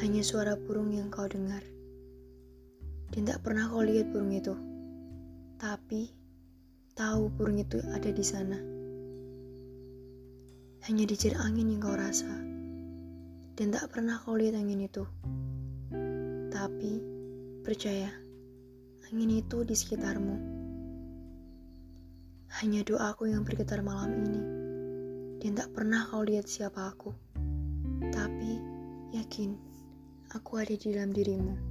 Hanya suara burung yang kau dengar. Dan tak pernah kau lihat burung itu. Tapi, tahu burung itu ada di sana. Hanya dicir angin yang kau rasa. Dan tak pernah kau lihat angin itu. Tapi, percaya, angin itu di sekitarmu. Hanya doaku yang bergetar malam ini. Dan tak pernah kau lihat siapa aku. Tapi, yakin, aku ada di dalam dirimu.